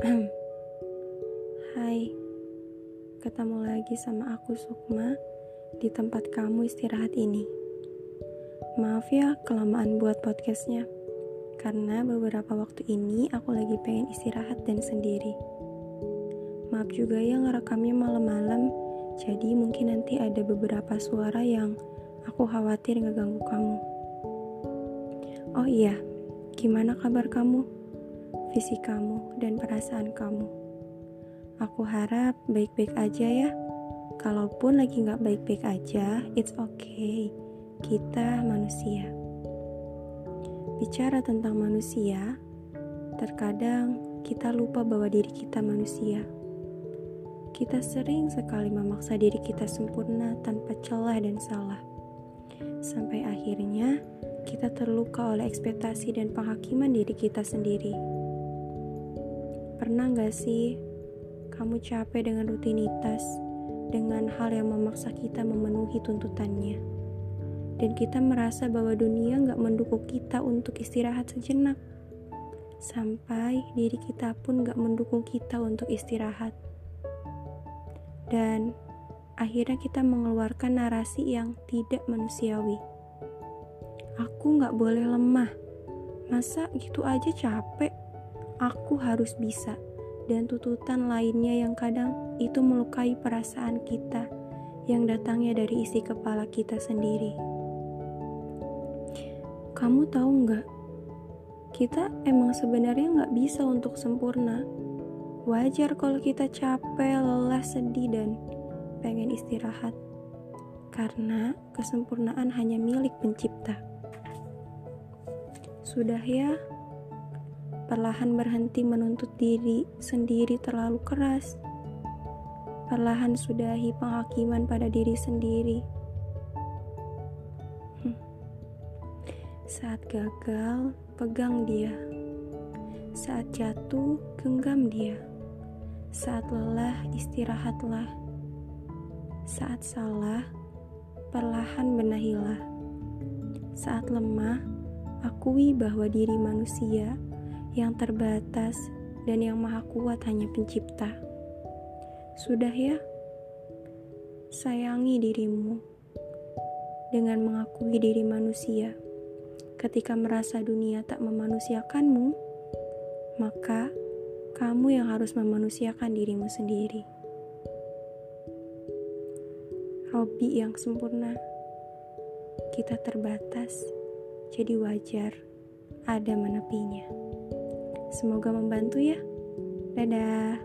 Hai, ketemu lagi sama aku Sukma di tempat kamu istirahat ini. Maaf ya kelamaan buat podcastnya, karena beberapa waktu ini aku lagi pengen istirahat dan sendiri. Maaf juga ya ngerekamnya malam-malam, jadi mungkin nanti ada beberapa suara yang aku khawatir ngeganggu kamu. Oh iya, gimana kabar kamu? Visi kamu dan perasaan kamu? Aku harap baik-baik aja ya. Kalaupun lagi nggak baik-baik aja, it's okay. Kita manusia. Bicara tentang manusia, terkadang kita lupa bahwa diri kita manusia. Kita sering sekali memaksa diri kita sempurna tanpa celah dan salah. Sampai akhirnya kita terluka oleh ekspektasi dan penghakiman diri kita sendiri. Pernah gak sih kamu capek dengan rutinitas, dengan hal yang memaksa kita memenuhi tuntutannya. Dan kita merasa bahwa dunia nggak mendukung kita untuk istirahat sejenak. Sampai diri kita pun nggak mendukung kita untuk istirahat. Dan akhirnya kita mengeluarkan narasi yang tidak manusiawi. Aku nggak boleh lemah. Masa gitu aja capek? Aku harus bisa dan tuntutan lainnya yang kadang itu melukai perasaan kita yang datangnya dari isi kepala kita sendiri. Kamu tahu nggak? Kita emang sebenarnya nggak bisa untuk sempurna. Wajar kalau kita capek, lelah, sedih, dan pengen istirahat. Karena kesempurnaan hanya milik pencipta. Sudah ya, perlahan berhenti menuntut diri sendiri terlalu keras. Perlahan sudahi penghakiman pada diri sendiri. Hmm. Saat gagal, pegang dia. Saat jatuh, genggam dia. Saat lelah, istirahatlah. Saat salah, perlahan benahilah. Saat lemah, akui bahwa diri manusia yang terbatas dan yang maha kuat hanya pencipta. Sudah ya, sayangi dirimu dengan mengakui diri manusia. Ketika merasa dunia tak memanusiakanmu, maka kamu yang harus memanusiakan dirimu sendiri. Robi yang sempurna, kita terbatas, jadi wajar ada menepinya. Semoga membantu ya. Dadah.